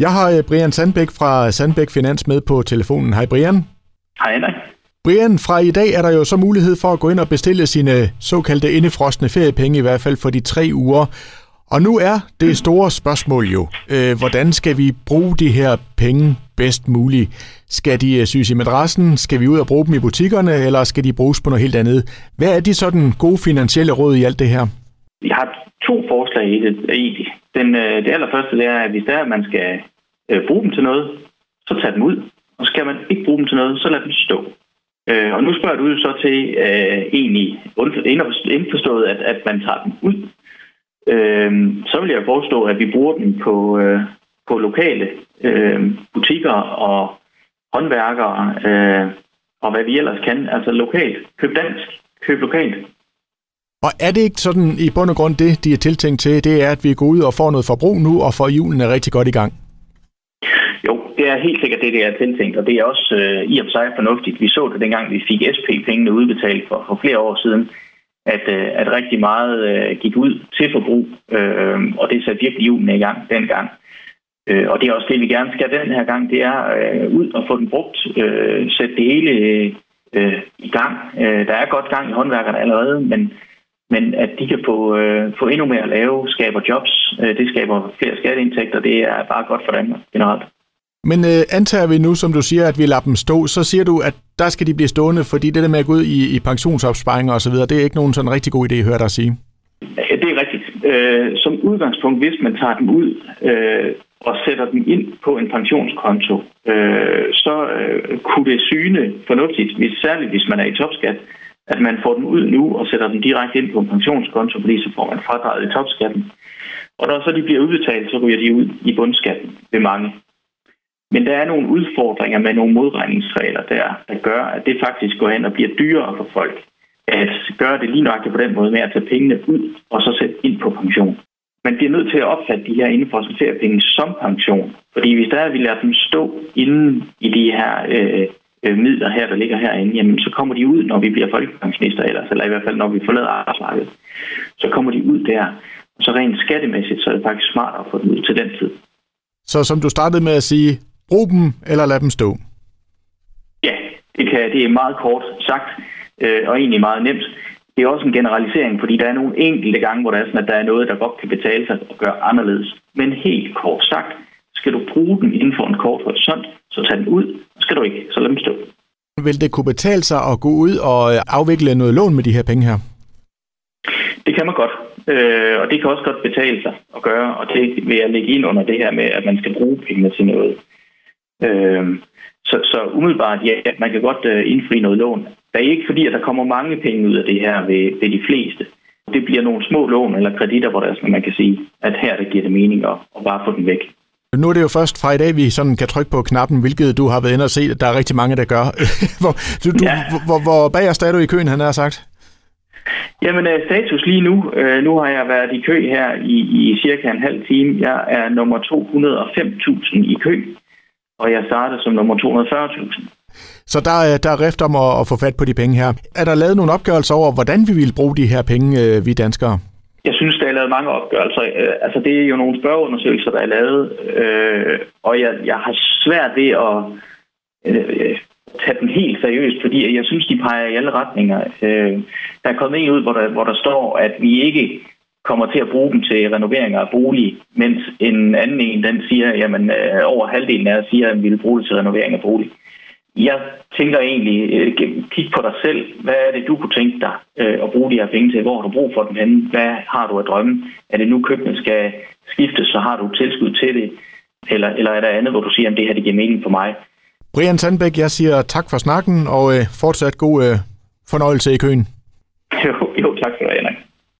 Jeg har øh, Brian Sandbæk fra Sandbæk Finans med på telefonen. Hej Brian. Hej Henrik. Brian, fra i dag er der jo så mulighed for at gå ind og bestille sine såkaldte indefrostende feriepenge, i hvert fald for de tre uger. Og nu er det store spørgsmål jo, øh, hvordan skal vi bruge de her penge bedst muligt? Skal de øh, syes i madrassen? Skal vi ud og bruge dem i butikkerne, eller skal de bruges på noget helt andet? Hvad er de sådan gode finansielle råd i alt det her? Vi har to forslag i det. I Den, øh, det allerførste det er, at hvis der er, at man skal øh, bruge dem til noget, så tag dem ud. Og skal man ikke bruge dem til noget, så lad dem stå. Øh, og nu spørger du så til øh, egentlig indforstået, at, at man tager dem ud. Øh, så vil jeg forestå, at vi bruger dem på, øh, på lokale øh, butikker og håndværkere øh, og hvad vi ellers kan. Altså lokalt. Køb dansk. Køb lokalt. Og er det ikke sådan i bund og grund det, de er tiltænkt til, det er, at vi går ud og får noget forbrug nu, og får julen er rigtig godt i gang? Jo, det er helt sikkert det, det er tiltænkt, og det er også øh, i og for sig fornuftigt. Vi så det dengang, vi fik SP-pengene udbetalt for, for flere år siden, at, øh, at rigtig meget øh, gik ud til forbrug, øh, og det satte virkelig julen i gang dengang. Øh, og det er også det, vi gerne skal den her gang, det er øh, ud og få den brugt, øh, sætte det hele øh, i gang. Øh, der er godt gang i håndværkerne allerede, men men at de kan få, øh, få endnu mere at lave, skaber jobs, øh, det skaber flere skatteindtægter, det er bare godt for Danmark generelt. Men øh, antager vi nu, som du siger, at vi lader dem stå, så siger du, at der skal de blive stående, fordi det der med at gå ud i, i pensionsopsparinger osv., det er ikke nogen sådan rigtig god idé, hører dig sige. Det er rigtigt. Øh, som udgangspunkt, hvis man tager dem ud øh, og sætter dem ind på en pensionskonto, øh, så øh, kunne det syne fornuftigt, hvis, særligt hvis man er i topskat, at man får dem ud nu og sætter dem direkte ind på en pensionskonto, fordi så får man fradraget i topskatten. Og når så de bliver udbetalt, så ryger de ud i bundskatten ved mange. Men der er nogle udfordringer med nogle modregningsregler der, der gør, at det faktisk går hen og bliver dyrere for folk at gøre det lige nøjagtigt på den måde med at tage pengene ud og så sætte ind på pension. Man bliver nødt til at opfatte de her inden feriepenge som pension. Fordi hvis der vi lader dem stå inden i de her øh, øh, midler her, der ligger herinde, jamen så kommer de ud, når vi bliver folkepensionister ellers, eller i hvert fald når vi forlader arbejdsmarkedet. Så kommer de ud der, og så rent skattemæssigt, så er det faktisk smartere at få dem ud til den tid. Så som du startede med at sige, brug dem eller lad dem stå? Ja, det, kan, det er meget kort sagt, øh, og egentlig meget nemt. Det er også en generalisering, fordi der er nogle enkelte gange, hvor der er sådan, at der er noget, der godt kan betale sig og gøre anderledes. Men helt kort sagt, skal du bruge den inden for en kort horisont, så tag den ud, skal du ikke, så lad dem stå. Vil det kunne betale sig at gå ud og øh, afvikle noget lån med de her penge her? Det kan man godt, øh, og det kan også godt betale sig at gøre, og det vil jeg lægge ind under det her med, at man skal bruge pengene til noget. Øh, så, så umiddelbart, ja, man kan godt øh, indfri noget lån. Det er ikke fordi, at der kommer mange penge ud af det her ved, ved de fleste. Det bliver nogle små lån eller kreditter, hvor der, man kan sige, at her der giver det mening at, at bare få den væk. Nu er det jo først fra i dag, vi sådan kan trykke på knappen, hvilket du har været inde og se, at der er rigtig mange, der gør. hvor, du, du, ja. hvor, hvor bagerst er du i køen, han har sagt? Jamen, uh, status lige nu. Uh, nu har jeg været i kø her i, i cirka en halv time. Jeg er nummer 205.000 i kø, og jeg starter som nummer 240.000. Så der, er, der er rift om at, at få fat på de penge her. Er der lavet nogle opgørelser over, hvordan vi vil bruge de her penge, uh, vi danskere? Jeg synes, der er lavet mange opgørelser. Øh, altså, det er jo nogle spørgeundersøgelser, der er lavet, øh, og jeg, jeg har svært ved at øh, tage dem helt seriøst, fordi jeg synes, de peger i alle retninger. Øh, der er kommet en ud, hvor der, hvor der står, at vi ikke kommer til at bruge dem til renoveringer af bolig, mens en anden en, den siger, jamen øh, over halvdelen af siger, at vi vil bruge det til renovering af bolig. Jeg tænker egentlig, øh, kig på dig selv. Hvad er det, du kunne tænke dig øh, at bruge de her penge til? Hvor har du brug for dem henne? Hvad har du at drømme? Er det nu, køkkenet skal skiftes, så har du tilskud til det? Eller, eller er der andet, hvor du siger, at det her det giver mening for mig? Brian Sandbæk, jeg siger tak for snakken, og øh, fortsat god øh, fornøjelse i køen. Jo, jo tak for det, Henrik.